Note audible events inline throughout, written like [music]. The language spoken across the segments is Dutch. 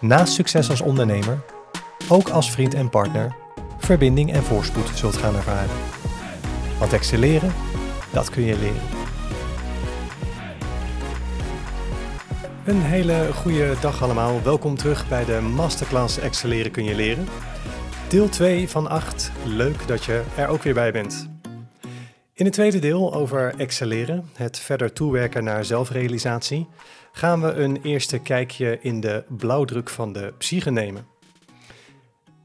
naast succes als ondernemer ook als vriend en partner verbinding en voorspoed zult gaan ervaren. Want excelleren, dat kun je leren. Een hele goede dag allemaal. Welkom terug bij de Masterclass Excelleren kun je leren. Deel 2 van 8. Leuk dat je er ook weer bij bent. In het tweede deel over excelleren, het verder toewerken naar zelfrealisatie, gaan we een eerste kijkje in de blauwdruk van de psyche nemen.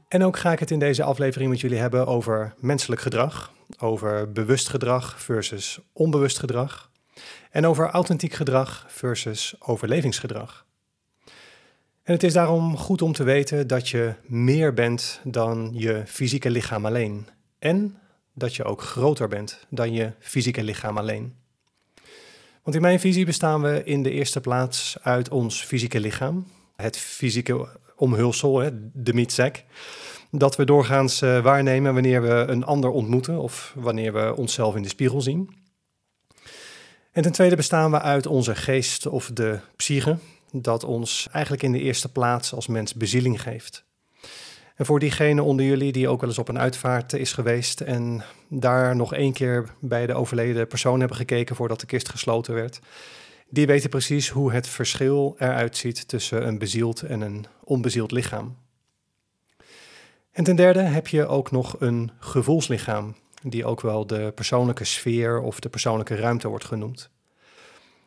En ook ga ik het in deze aflevering met jullie hebben over menselijk gedrag, over bewust gedrag versus onbewust gedrag en over authentiek gedrag versus overlevingsgedrag. En het is daarom goed om te weten dat je meer bent dan je fysieke lichaam alleen en dat je ook groter bent dan je fysieke lichaam alleen. Want in mijn visie bestaan we in de eerste plaats uit ons fysieke lichaam, het fysieke omhulsel, de mietzak, dat we doorgaans uh, waarnemen wanneer we een ander ontmoeten of wanneer we onszelf in de spiegel zien. En ten tweede bestaan we uit onze geest of de psyche, dat ons eigenlijk in de eerste plaats als mens bezieling geeft. En voor diegene onder jullie die ook wel eens op een uitvaart is geweest en daar nog één keer bij de overleden persoon hebben gekeken voordat de kist gesloten werd, die weten precies hoe het verschil eruit ziet tussen een bezield en een onbezield lichaam. En ten derde heb je ook nog een gevoelslichaam, die ook wel de persoonlijke sfeer of de persoonlijke ruimte wordt genoemd.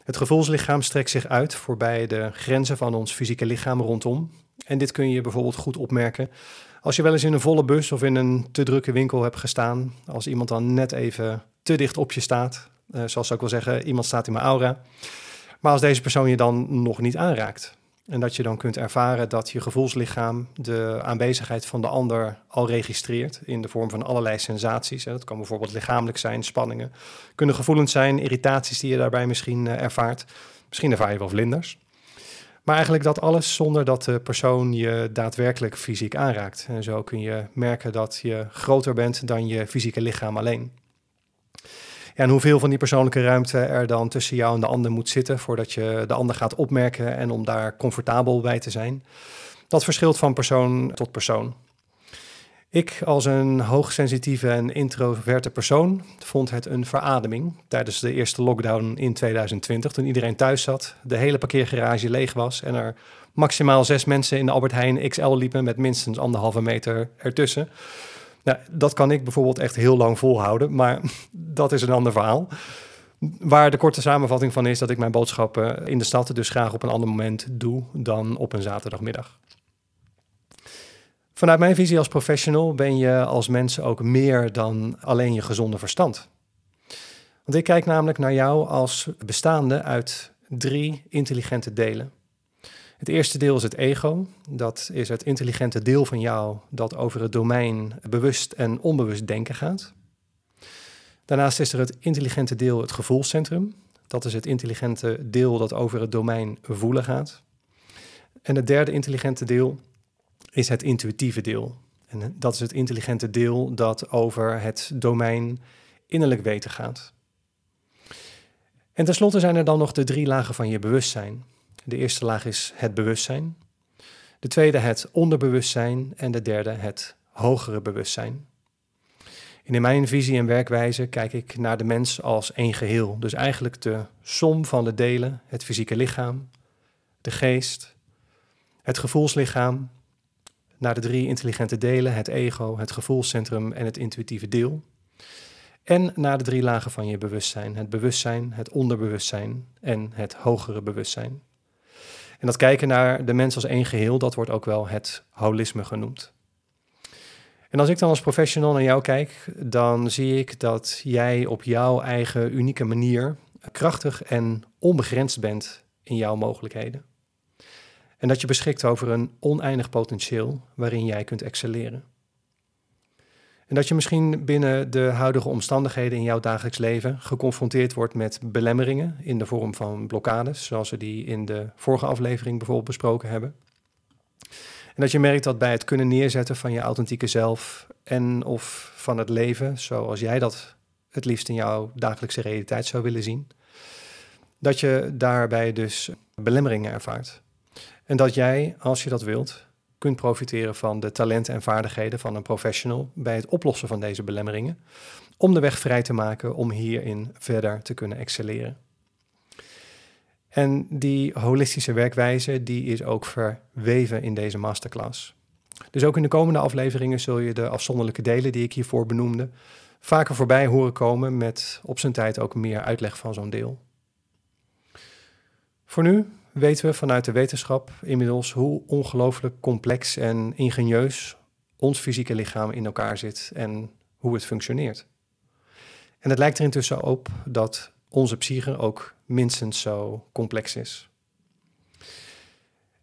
Het gevoelslichaam strekt zich uit voorbij de grenzen van ons fysieke lichaam rondom. En dit kun je bijvoorbeeld goed opmerken als je wel eens in een volle bus of in een te drukke winkel hebt gestaan. Als iemand dan net even te dicht op je staat. Uh, zoals ik wil zeggen, iemand staat in mijn aura. Maar als deze persoon je dan nog niet aanraakt. En dat je dan kunt ervaren dat je gevoelslichaam de aanwezigheid van de ander al registreert in de vorm van allerlei sensaties. Dat kan bijvoorbeeld lichamelijk zijn, spanningen, kunnen gevoelens zijn, irritaties die je daarbij misschien eh, ervaart. Misschien ervaar je wel vlinders. Maar eigenlijk dat alles zonder dat de persoon je daadwerkelijk fysiek aanraakt. En zo kun je merken dat je groter bent dan je fysieke lichaam alleen. en hoeveel van die persoonlijke ruimte er dan tussen jou en de ander moet zitten voordat je de ander gaat opmerken en om daar comfortabel bij te zijn, dat verschilt van persoon tot persoon. Ik als een hoogsensitieve en introverte persoon vond het een verademing tijdens de eerste lockdown in 2020, toen iedereen thuis zat, de hele parkeergarage leeg was en er maximaal zes mensen in de Albert Heijn XL liepen met minstens anderhalve meter ertussen. Nou, dat kan ik bijvoorbeeld echt heel lang volhouden, maar [laughs] dat is een ander verhaal. Waar de korte samenvatting van is dat ik mijn boodschappen in de stad dus graag op een ander moment doe dan op een zaterdagmiddag. Vanuit mijn visie als professional ben je als mens ook meer dan alleen je gezonde verstand. Want ik kijk namelijk naar jou als bestaande uit drie intelligente delen. Het eerste deel is het ego. Dat is het intelligente deel van jou dat over het domein bewust en onbewust denken gaat. Daarnaast is er het intelligente deel, het gevoelscentrum. Dat is het intelligente deel dat over het domein voelen gaat. En het derde intelligente deel is het intuïtieve deel. En dat is het intelligente deel dat over het domein innerlijk weten gaat. En tenslotte zijn er dan nog de drie lagen van je bewustzijn. De eerste laag is het bewustzijn, de tweede het onderbewustzijn en de derde het hogere bewustzijn. In mijn visie en werkwijze kijk ik naar de mens als één geheel. Dus eigenlijk de som van de delen, het fysieke lichaam, de geest, het gevoelslichaam naar de drie intelligente delen, het ego, het gevoelscentrum en het intuïtieve deel. En naar de drie lagen van je bewustzijn, het bewustzijn, het onderbewustzijn en het hogere bewustzijn. En dat kijken naar de mens als één geheel, dat wordt ook wel het holisme genoemd. En als ik dan als professional naar jou kijk, dan zie ik dat jij op jouw eigen unieke manier krachtig en onbegrensd bent in jouw mogelijkheden. En dat je beschikt over een oneindig potentieel waarin jij kunt excelleren. En dat je misschien binnen de huidige omstandigheden in jouw dagelijks leven geconfronteerd wordt met belemmeringen in de vorm van blokkades, zoals we die in de vorige aflevering bijvoorbeeld besproken hebben. En dat je merkt dat bij het kunnen neerzetten van je authentieke zelf en of van het leven zoals jij dat het liefst in jouw dagelijkse realiteit zou willen zien, dat je daarbij dus belemmeringen ervaart. En dat jij, als je dat wilt, kunt profiteren van de talenten en vaardigheden van een professional bij het oplossen van deze belemmeringen, om de weg vrij te maken om hierin verder te kunnen excelleren. En die holistische werkwijze die is ook verweven in deze masterclass. Dus ook in de komende afleveringen zul je de afzonderlijke delen die ik hiervoor benoemde vaker voorbij horen komen met op zijn tijd ook meer uitleg van zo'n deel. Voor nu weten we vanuit de wetenschap inmiddels hoe ongelooflijk complex en ingenieus ons fysieke lichaam in elkaar zit en hoe het functioneert. En het lijkt er intussen op dat onze psyche ook minstens zo complex is.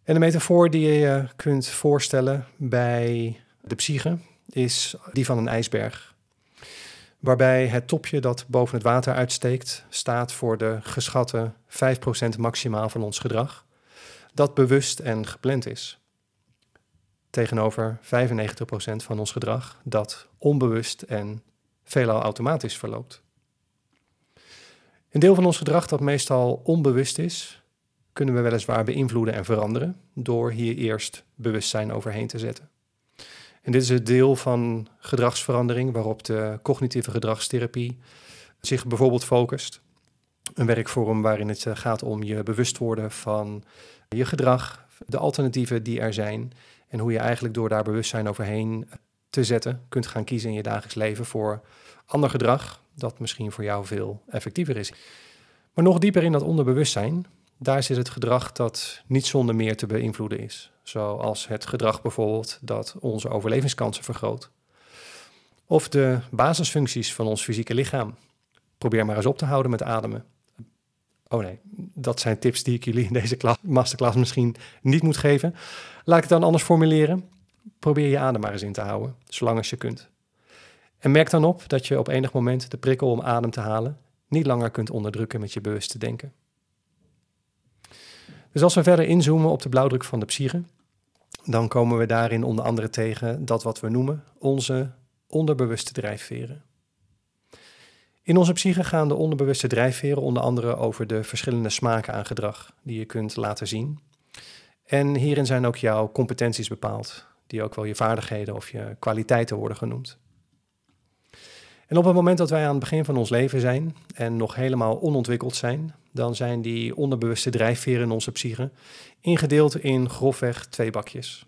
En de metafoor die je je kunt voorstellen bij de psyche is die van een ijsberg. Waarbij het topje dat boven het water uitsteekt staat voor de geschatte 5% maximaal van ons gedrag, dat bewust en gepland is. Tegenover 95% van ons gedrag dat onbewust en veelal automatisch verloopt. Een deel van ons gedrag dat meestal onbewust is, kunnen we weliswaar beïnvloeden en veranderen door hier eerst bewustzijn overheen te zetten. En dit is het deel van gedragsverandering waarop de cognitieve gedragstherapie zich bijvoorbeeld focust. Een werkvorm waarin het eh, gaat om je bewust worden van je gedrag, de alternatieven die er zijn en hoe je eigenlijk door daar bewustzijn overheen te zetten kunt gaan kiezen in je dagelijks leven voor ander gedrag dat misschien voor jou veel effectiever is. Maar nog dieper in dat onderbewustzijn, daar zit het gedrag dat niet zonder meer te beïnvloeden is. Zoals het gedrag bijvoorbeeld dat onze overlevingskansen vergroot. Of de basisfuncties van ons fysieke lichaam. Probeer maar eens op te houden met ademen. Oh nee, dat zijn tips die ik jullie in deze masterclass misschien niet moet geven. Laat ik het dan anders formuleren. Probeer je adem maar eens in te houden, zolang als je kunt. En merk dan op dat je op enig moment de prikkel om adem te halen niet langer kunt onderdrukken met je bewuste denken. Dus als we verder inzoomen op de blauwdruk van de psyche, dan komen we daarin onder andere tegen dat wat we noemen onze onderbewuste drijfveren. In onze psyche gaan de onderbewuste drijfveren onder andere over de verschillende smaken aan gedrag die je kunt laten zien. En hierin zijn ook jouw competenties bepaald, die ook wel je vaardigheden of je kwaliteiten worden genoemd. En op het moment dat wij aan het begin van ons leven zijn en nog helemaal onontwikkeld zijn, dan zijn die onderbewuste drijfveren in onze psyche ingedeeld in grofweg twee bakjes.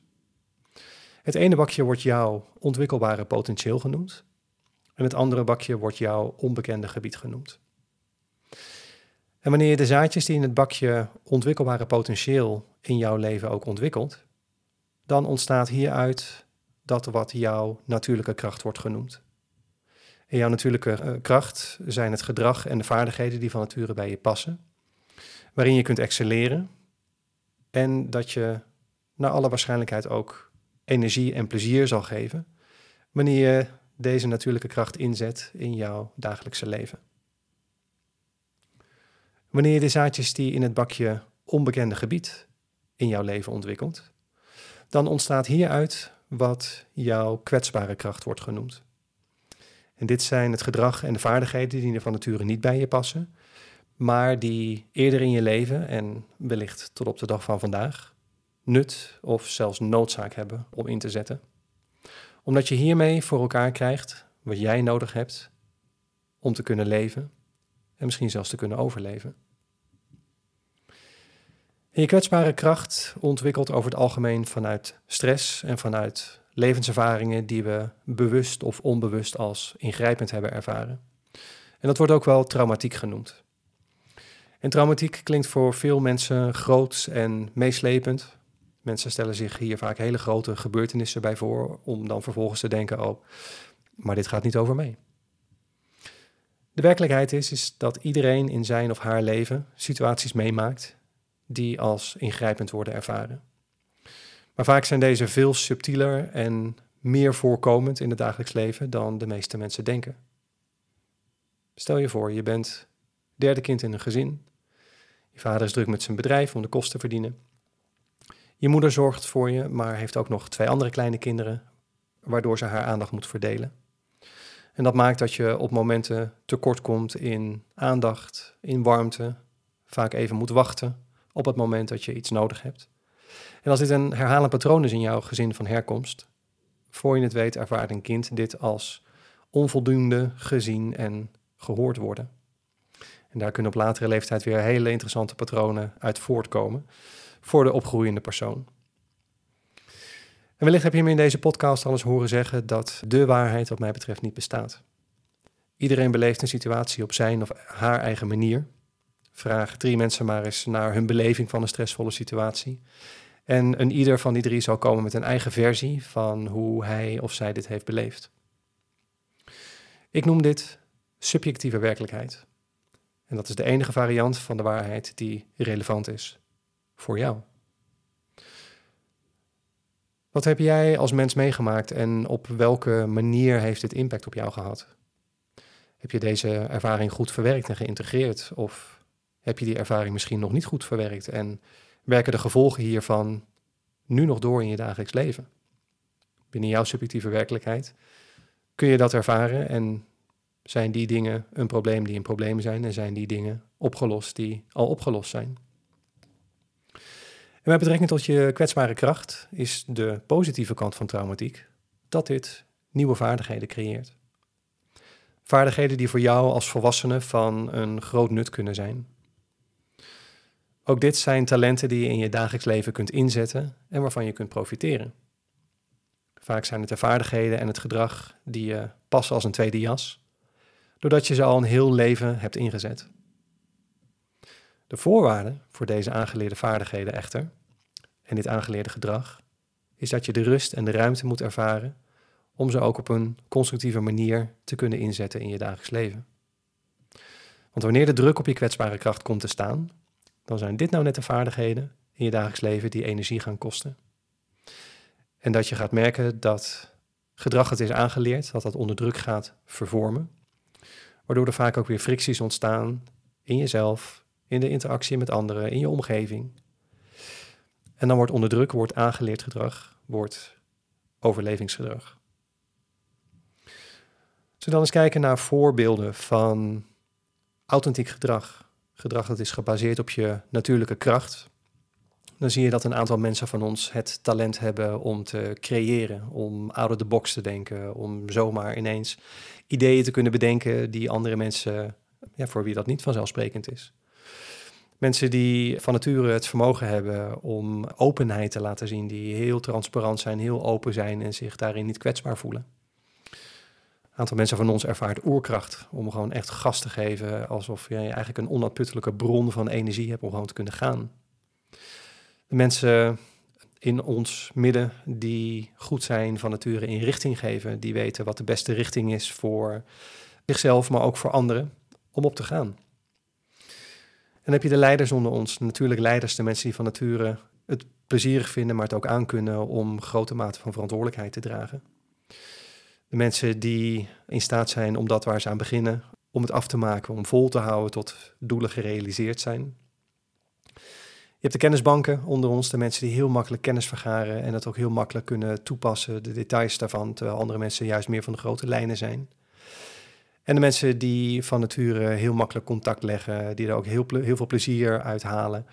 Het ene bakje wordt jouw ontwikkelbare potentieel genoemd en het andere bakje wordt jouw onbekende gebied genoemd. En wanneer je de zaadjes die in het bakje ontwikkelbare potentieel in jouw leven ook ontwikkelt, dan ontstaat hieruit dat wat jouw natuurlijke kracht wordt genoemd. Jouw natuurlijke eh, kracht zijn het gedrag en de vaardigheden die van nature bij je passen, waarin je kunt excelleren en dat je naar alle waarschijnlijkheid ook energie en plezier zal geven wanneer je deze natuurlijke kracht inzet in jouw dagelijkse leven. Wanneer je de zaadjes die in het bakje onbekende gebied in jouw leven ontwikkelt, dan ontstaat hieruit wat jouw kwetsbare kracht wordt genoemd. En dit zijn het gedrag en de vaardigheden die er van nature niet bij je passen, maar die eerder in je leven en wellicht tot op de dag van vandaag nut of zelfs noodzaak hebben om in te zetten. Omdat je hiermee voor elkaar krijgt wat jij nodig hebt om te kunnen leven en misschien zelfs te kunnen overleven. je kwetsbare kracht ontwikkelt over het algemeen vanuit stress en vanuit levenservaringen die we bewust of onbewust als ingrijpend hebben ervaren. En dat wordt ook wel traumatiek genoemd. En traumatiek klinkt voor veel mensen groot en meeslepend. Mensen stellen zich hier vaak hele grote gebeurtenissen bij voor, om dan vervolgens te denken: oh, maar dit gaat niet over mij. De werkelijkheid is, is dat iedereen in zijn of haar leven situaties meemaakt die als ingrijpend worden ervaren. Maar vaak zijn deze veel subtieler en meer voorkomend in het dagelijks leven dan de meeste mensen denken. Stel je voor, je bent derde kind in een gezin. Je vader is druk met zijn bedrijf om de kosten te verdienen. Je moeder zorgt voor je, maar heeft ook nog twee andere kleine kinderen, waardoor ze haar aandacht moet verdelen. En dat maakt dat je op momenten tekort komt in aandacht, in warmte, vaak even moet wachten op het moment dat je iets nodig hebt. En als dit een herhalend patroon is in jouw gezin van herkomst, voor je het weet ervaart een kind dit als onvoldoende gezien en gehoord worden. En daar kunnen op latere leeftijd weer hele interessante patronen uit voortkomen voor de opgroeiende persoon. En wellicht heb je me in deze podcast al eens horen zeggen dat de waarheid wat mij betreft niet bestaat. Iedereen beleeft een situatie op zijn of haar eigen manier. Vraag drie mensen maar eens naar hun beleving van een stressvolle situatie. En een ieder van die drie zal komen met een eigen versie van hoe hij of zij dit heeft beleefd. Ik noem dit subjectieve werkelijkheid. En dat is de enige variant van de waarheid die relevant is voor jou. Wat heb jij als mens meegemaakt en op welke manier heeft dit impact op jou gehad? Heb je deze ervaring goed verwerkt en geïntegreerd? Of heb je die ervaring misschien nog niet goed verwerkt en werken de gevolgen hiervan nu nog door in je dagelijks leven? Binnen jouw subjectieve werkelijkheid kun je dat ervaren en zijn die dingen een probleem die een probleem zijn en zijn die dingen opgelost die al opgelost zijn? En met betrekking tot je kwetsbare kracht is de positieve kant van traumatiek dat dit nieuwe vaardigheden creëert. Vaardigheden die voor jou als volwassene van een groot nut kunnen zijn. Ook dit zijn talenten die je in je dagelijks leven kunt inzetten en waarvan je kunt profiteren. Vaak zijn het de vaardigheden en het gedrag die je passen als een tweede jas, doordat je ze al een heel leven hebt ingezet. De voorwaarde voor deze aangeleerde vaardigheden echter, en dit aangeleerde gedrag, is dat je de rust en de ruimte moet ervaren om ze ook op een constructieve manier te kunnen inzetten in je dagelijks leven. Want wanneer de druk op je kwetsbare kracht komt te staan, dan zijn dit nou net de vaardigheden in je dagelijks leven die energie gaan kosten. En dat je gaat merken dat gedrag dat is aangeleerd, dat dat onder druk gaat vervormen, waardoor er vaak ook weer fricties ontstaan in jezelf, in de interactie met anderen, in je omgeving. En dan wordt onder druk, wordt aangeleerd gedrag, wordt overlevingsgedrag. Zullen we dan eens kijken naar voorbeelden van authentiek gedrag. Gedrag dat is gebaseerd op je natuurlijke kracht. Dan zie je dat een aantal mensen van ons het talent hebben om te creëren, om out of the box te denken, om zomaar ineens ideeën te kunnen bedenken die andere mensen, ja, voor wie dat niet vanzelfsprekend is. Mensen die van nature het vermogen hebben om openheid te laten zien, die heel transparant zijn, heel open zijn en zich daarin niet kwetsbaar voelen. Aantal mensen van ons ervaart oerkracht om gewoon echt gas te geven, alsof je eigenlijk een onuitputtelijke bron van energie hebt om gewoon te kunnen gaan. De mensen in ons midden die goed zijn van nature in richting geven, die weten wat de beste richting is voor zichzelf, maar ook voor anderen om op te gaan. En dan heb je de leiders onder ons, natuurlijk leiders, de mensen die van nature het plezierig vinden, maar het ook aankunnen om grote mate van verantwoordelijkheid te dragen. De mensen die in staat zijn om dat waar ze aan beginnen, om het af te maken, om vol te houden tot doelen gerealiseerd zijn. Je hebt de kennisbanken onder ons, de mensen die heel makkelijk kennis vergaren en dat ook heel makkelijk kunnen toepassen, de details daarvan, terwijl andere mensen juist meer van de grote lijnen zijn. En de mensen die van nature heel makkelijk contact leggen, die er ook heel, heel veel plezier uit halen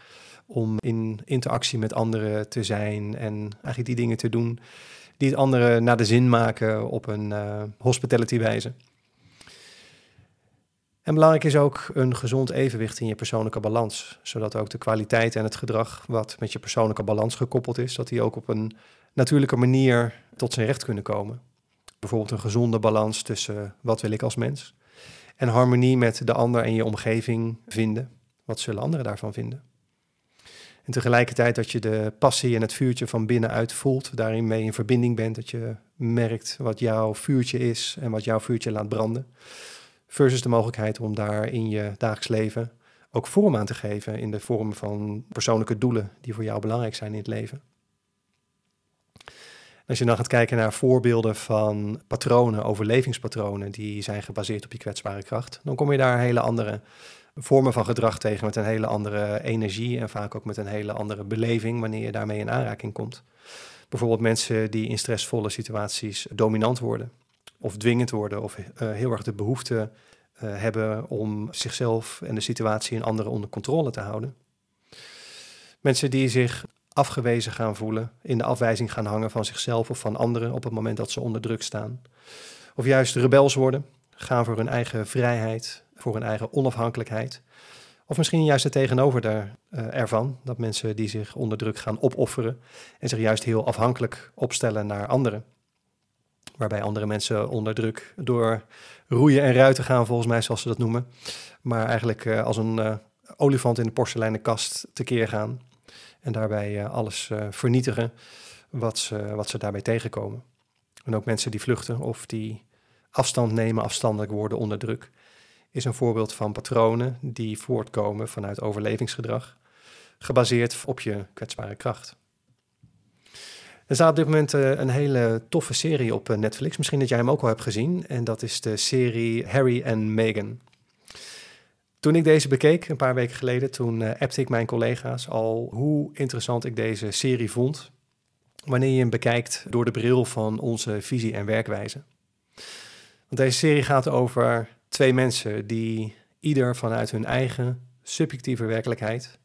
om in interactie met anderen te zijn en eigenlijk die dingen te doen die het anderen naar de zin maken op een uh, hospitality wijze. En belangrijk is ook een gezond evenwicht in je persoonlijke balans, zodat ook de kwaliteit en het gedrag wat met je persoonlijke balans gekoppeld is, dat die ook op een natuurlijke manier tot zijn recht kunnen komen. Bijvoorbeeld een gezonde balans tussen wat wil ik als mens en harmonie met de ander en je omgeving vinden. Wat zullen anderen daarvan vinden? En tegelijkertijd dat je de passie en het vuurtje van binnenuit voelt, daarin mee in verbinding bent, dat je merkt wat jouw vuurtje is en wat jouw vuurtje laat branden. Versus de mogelijkheid om daar in je dagelijks leven ook vorm aan te geven in de vorm van persoonlijke doelen die voor jou belangrijk zijn in het leven. Als je dan gaat kijken naar voorbeelden van patronen, overlevingspatronen, die zijn gebaseerd op je kwetsbare kracht, dan kom je daar hele andere vormen van gedrag tegen met een hele andere energie en vaak ook met een hele andere beleving wanneer je daarmee in aanraking komt. Bijvoorbeeld mensen die in stressvolle situaties dominant worden of dwingend worden of uh, heel erg de behoefte uh, hebben om zichzelf en de situatie in anderen onder controle te houden. Mensen die zich afgewezen gaan voelen, in de afwijzing gaan hangen van zichzelf of van anderen op het moment dat ze onder druk staan. Of juist rebels worden, gaan voor hun eigen vrijheid, voor hun eigen onafhankelijkheid. Of misschien juist het tegenover daar, uh, ervan, dat mensen die zich onder druk gaan opofferen en zich juist heel afhankelijk opstellen naar anderen. Waarbij andere mensen onder druk door roeien en ruiten gaan, volgens mij zoals ze dat noemen. Maar eigenlijk uh, als een uh, olifant in de porseleinen kast tekeer gaan. En daarbij alles vernietigen wat ze, wat ze daarbij tegenkomen. En ook mensen die vluchten of die afstand nemen, afstandelijk worden onder druk is een voorbeeld van patronen die voortkomen vanuit overlevingsgedrag, gebaseerd op je kwetsbare kracht. Er staat op dit moment eh, een hele toffe serie op eh, Netflix. Misschien dat jij hem ook al hebt gezien. En dat is de serie Harry en Meghan. Toen ik deze bekeek, een paar weken geleden, toen uh, appte ik mijn collega's al hoe interessant ik deze serie vond. Wanneer je hem bekijkt door de bril van onze visie en werkwijze. Want deze serie gaat over twee mensen die ieder vanuit hun eigen subjectieve werkelijkheid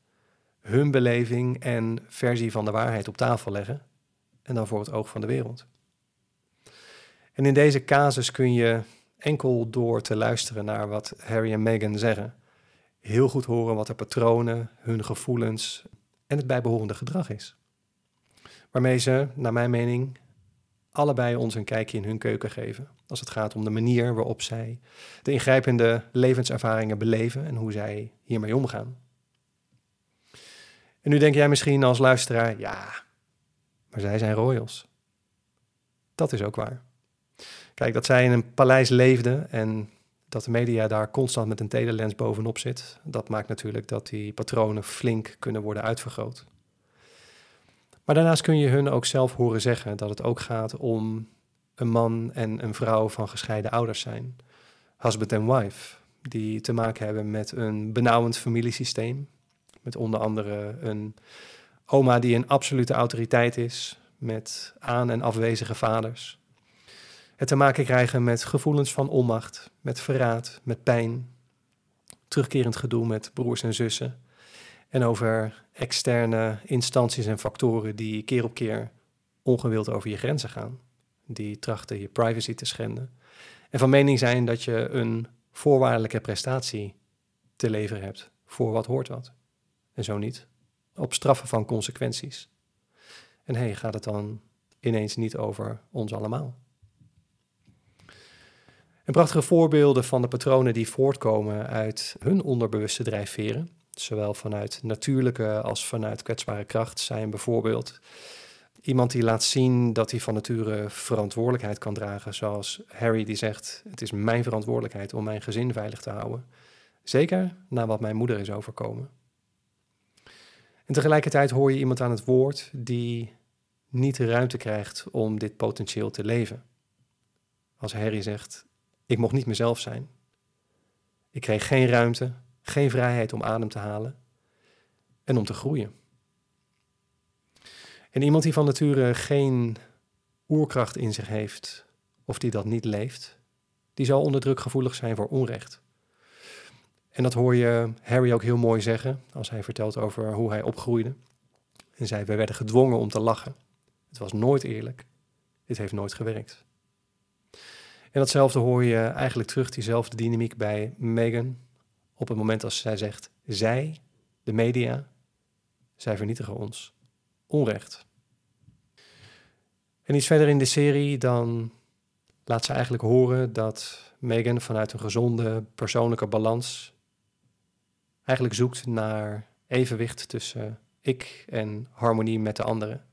hun beleving en versie van de waarheid op tafel leggen en dan voor het oog van de wereld. En in deze casus kun je enkel door te luisteren naar wat Harry en Meghan zeggen, heel goed horen wat de patronen, hun gevoelens en het bijbehorende gedrag is. Waarmee ze, naar mijn mening, allebei ons een kijkje in hun keuken geven. Als het gaat om de manier waarop zij de ingrijpende levenservaringen beleven en hoe zij hiermee omgaan. En nu denk jij misschien als luisteraar, ja, maar zij zijn royals. Dat is ook waar. Kijk, dat zij in een paleis leefden en dat de media daar constant met een telelens bovenop zit, dat maakt natuurlijk dat die patronen flink kunnen worden uitvergroot. Maar daarnaast kun je hun ook zelf horen zeggen dat het ook gaat om een man en een vrouw van gescheiden ouders zijn. Husband en wife, die te maken hebben met een benauwend familiesysteem. Met onder andere een oma die een absolute autoriteit is, met aan- en afwezige vaders. Het te maken krijgen met gevoelens van onmacht, met verraad, met pijn, terugkerend gedoe met broers en zussen en over externe instanties en factoren die keer op keer ongewild over je grenzen gaan. Die trachten je privacy te schenden. En van mening zijn dat je een voorwaardelijke prestatie te leveren hebt voor wat hoort wat. En zo niet. Op straffen van consequenties. En hey, gaat het dan ineens niet over ons allemaal? En prachtige voorbeelden van de patronen die voortkomen uit hun onderbewuste drijfveren zowel vanuit natuurlijke als vanuit kwetsbare kracht, zijn bijvoorbeeld iemand die laat zien dat hij van nature verantwoordelijkheid kan dragen, zoals Harry die zegt: Het is mijn verantwoordelijkheid om mijn gezin veilig te houden. Zeker na wat mijn moeder is overkomen. En tegelijkertijd hoor je iemand aan het woord die niet de ruimte krijgt om dit potentieel te leven. Als Harry zegt: Ik mocht niet mezelf zijn. Ik kreeg geen ruimte, geen vrijheid om adem te halen en om te groeien. En iemand die van nature geen oerkracht in zich heeft, of die dat niet leeft, die zal onder druk gevoelig zijn voor onrecht. En dat hoor je Harry ook heel mooi zeggen als hij vertelt over hoe hij opgroeide. En zei: We werden gedwongen om te lachen. Het was nooit eerlijk. Dit heeft nooit gewerkt. En datzelfde hoor je eigenlijk terug, diezelfde dynamiek bij Megan, op het moment als zij zegt, zij, de media, zij vernietigen ons. Onrecht. En iets verder in de serie dan laat ze eigenlijk horen dat Megan vanuit een gezonde persoonlijke balans eigenlijk zoekt naar evenwicht tussen ik en harmonie met de anderen.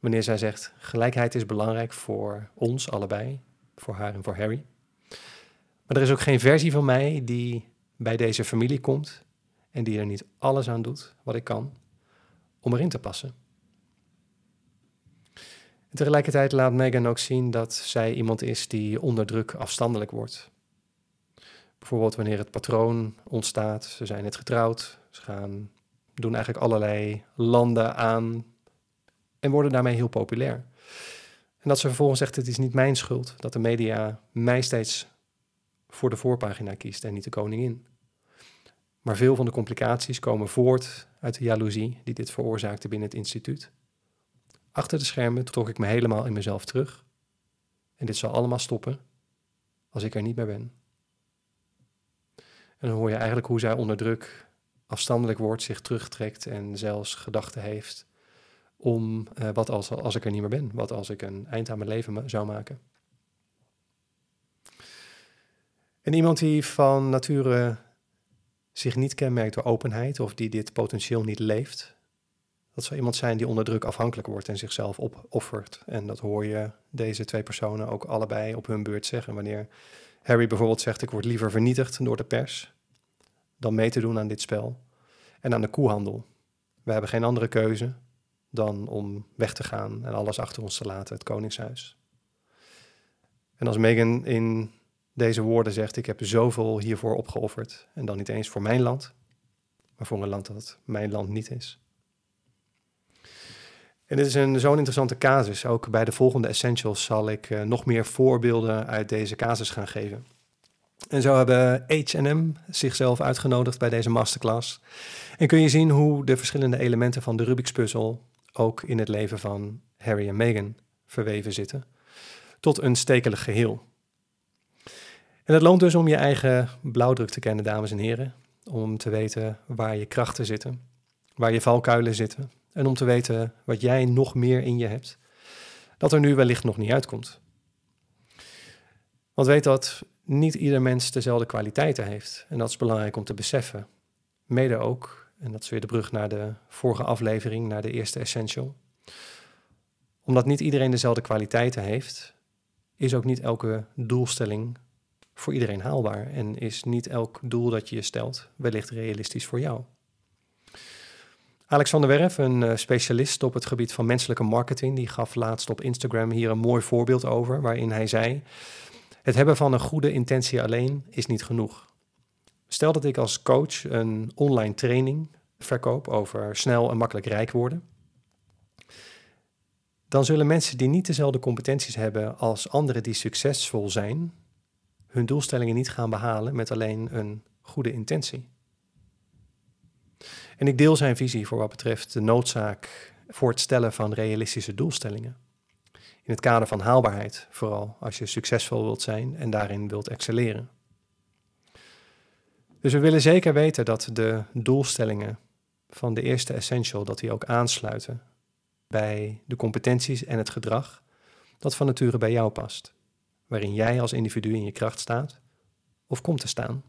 Wanneer zij zegt, gelijkheid is belangrijk voor ons allebei, voor haar en voor Harry. Maar er is ook geen versie van mij die bij deze familie komt en die er niet alles aan doet wat ik kan om erin te passen. tegelijkertijd laat Megan ook zien dat zij iemand is die onder druk afstandelijk wordt. Bijvoorbeeld wanneer het patroon ontstaat, ze zijn net getrouwd, ze gaan doen eigenlijk allerlei landen aan en worden daarmee heel populair. En dat ze vervolgens zegt, het is niet mijn schuld dat de media mij steeds voor de voorpagina kiest en niet de koningin. Maar veel van de complicaties komen voort uit de jaloezie die dit veroorzaakte binnen het instituut. Achter de schermen trok ik me helemaal in mezelf terug. En dit zal allemaal stoppen als ik er niet meer ben. En dan hoor je eigenlijk hoe zij onder druk afstandelijk wordt, zich terugtrekt en zelfs gedachten heeft om uh, wat als, als ik er niet meer ben, wat als ik een eind aan mijn leven zou maken. En iemand die van nature zich niet kenmerkt door openheid of die dit potentieel niet leeft, dat zou iemand zijn die onder druk afhankelijk wordt en zichzelf opoffert. En dat hoor je deze twee personen ook allebei op hun beurt zeggen. Wanneer Harry bijvoorbeeld zegt: Ik word liever vernietigd door de pers dan mee te doen aan dit spel en aan de koehandel. We hebben geen andere keuze dan om weg te gaan en alles achter ons te laten, het Koningshuis. En als Meghan in deze woorden zegt: Ik heb zoveel hiervoor opgeofferd, en dan niet eens voor mijn land, maar voor een land dat mijn land niet is. En dit is een zo'n interessante casus. Ook bij de volgende Essentials zal ik uh, nog meer voorbeelden uit deze casus gaan geven. En zo hebben H&M zichzelf uitgenodigd bij deze masterclass. En kun je zien hoe de verschillende elementen van de Rubik's puzzel ook in het leven van Harry en Meghan verweven zitten, tot een stekelig geheel. En het loont dus om je eigen blauwdruk te kennen, dames en heren, om te weten waar je krachten zitten, waar je valkuilen zitten en om te weten wat jij nog meer in je hebt, dat er nu wellicht nog niet uitkomt. Want weet dat niet ieder mens dezelfde kwaliteiten heeft en dat is belangrijk om te beseffen. Mede ook en dat is weer de brug naar de vorige aflevering, naar de eerste essential. Omdat niet iedereen dezelfde kwaliteiten heeft, is ook niet elke doelstelling voor iedereen haalbaar. En is niet elk doel dat je je stelt wellicht realistisch voor jou. Alexander Werf, een eh, specialist op het gebied van menselijke marketing, die gaf laatst op Instagram hier een mooi voorbeeld over, waarin hij zei: Het hebben van een goede intentie alleen is niet genoeg. Stel dat ik als coach een online training verkoop over snel en makkelijk rijk worden. Dan zullen mensen die niet dezelfde competenties hebben als anderen die succesvol zijn, hun doelstellingen niet gaan behalen met alleen een goede intentie. En ik deel zijn visie voor wat betreft de noodzaak voor het stellen van realistische doelstellingen. In het kader van haalbaarheid, vooral als je succesvol wilt zijn en daarin wilt excelleren. Dus we willen zeker weten dat de doelstellingen van de eerste essential, dat die ook aansluiten bij de competenties en het gedrag dat van nature bij jou past, waarin jij als individu in je kracht staat of komt te staan.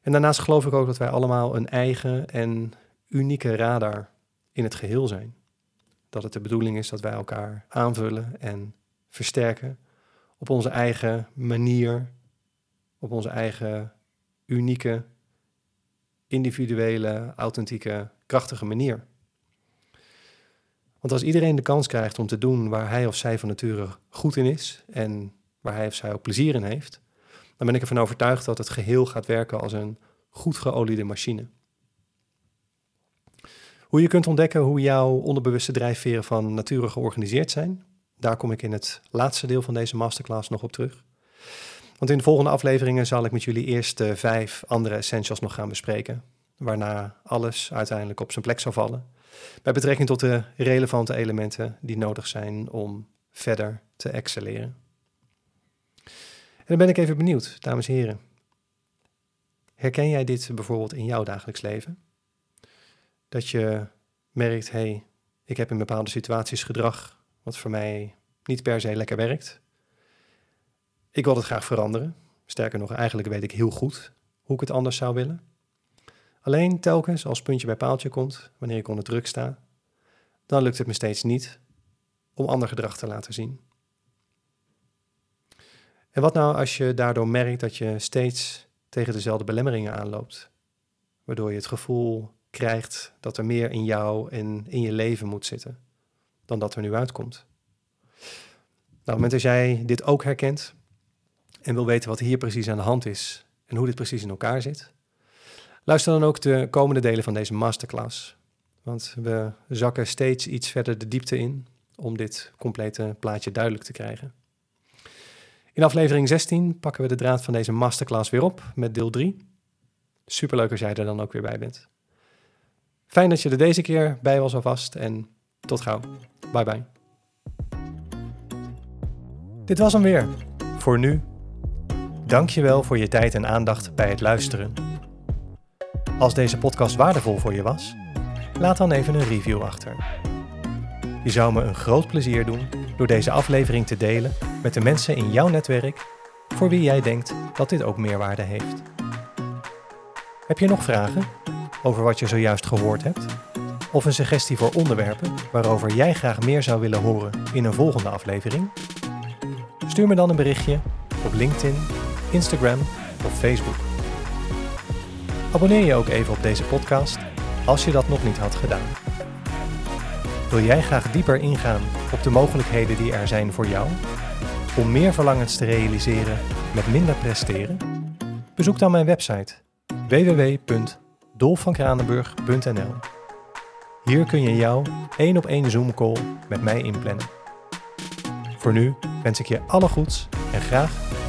En daarnaast geloof ik ook dat wij allemaal een eigen en unieke radar in het geheel zijn. Dat het de bedoeling is dat wij elkaar aanvullen en versterken op onze eigen manier, op onze eigen unieke, individuele, authentieke, krachtige manier. Want als iedereen de kans krijgt om te doen waar hij of zij van nature goed in is en waar hij of zij ook plezier in heeft, dan ben ik ervan overtuigd dat het geheel gaat werken als een goed geoliede machine. Hoe je kunt ontdekken hoe jouw onderbewuste drijfveren van nature georganiseerd zijn, daar kom ik in het laatste deel van deze masterclass nog op terug. Want in de volgende afleveringen zal ik met jullie eerst de vijf andere essentials nog gaan bespreken. Waarna alles uiteindelijk op zijn plek zal vallen. Bij betrekking tot de relevante elementen die nodig zijn om verder te excelleren. En dan ben ik even benieuwd, dames en heren. Herken jij dit bijvoorbeeld in jouw dagelijks leven? Dat je merkt, hé, hey, ik heb in bepaalde situaties gedrag wat voor mij niet per se lekker werkt. Ik wil het graag veranderen. Sterker nog, eigenlijk weet ik heel goed hoe ik het anders zou willen. Alleen telkens als puntje bij paaltje komt, wanneer ik onder druk sta, dan lukt het me steeds niet om ander gedrag te laten zien. En wat nou als je daardoor merkt dat je steeds tegen dezelfde belemmeringen aanloopt, waardoor je het gevoel krijgt dat er meer in jou en in je leven moet zitten, dan dat er nu uitkomt. Nou, op het moment dat jij dit ook herkent en wil weten wat hier precies aan de hand is en hoe dit precies in elkaar zit, luister dan ook de komende delen van deze masterclass. Want we zakken steeds iets verder de diepte in om dit complete plaatje duidelijk te krijgen. In aflevering 16 pakken we de draad van deze masterclass weer op met deel 3. Superleuk als jij er dan ook weer bij bent. Fijn dat je er deze keer bij was alvast en tot gauw. Bye bye. Dit was hem weer. Voor nu. Dank je wel voor je tijd en aandacht bij het luisteren. Als deze podcast waardevol voor je was, laat dan even een review achter. Je zou me een groot plezier doen door deze aflevering te delen met de mensen in jouw netwerk voor wie jij denkt dat dit ook meerwaarde heeft. Heb je nog vragen over wat je zojuist gehoord hebt? Of een suggestie voor onderwerpen waarover jij graag meer zou willen horen in een volgende aflevering? Stuur me dan een berichtje op LinkedIn, Instagram of Facebook. Abonneer je ook even op deze podcast als je dat nog niet had gedaan. Wil jij graag dieper ingaan op de mogelijkheden die er zijn voor jou om meer verlangens te realiseren met minder presteren? Bezoek dan mijn website www.dolfvankranenburg.nl. Hier kun je jouw één op één Zoom call met mij inplannen. Voor nu wens ik je alle goeds en graag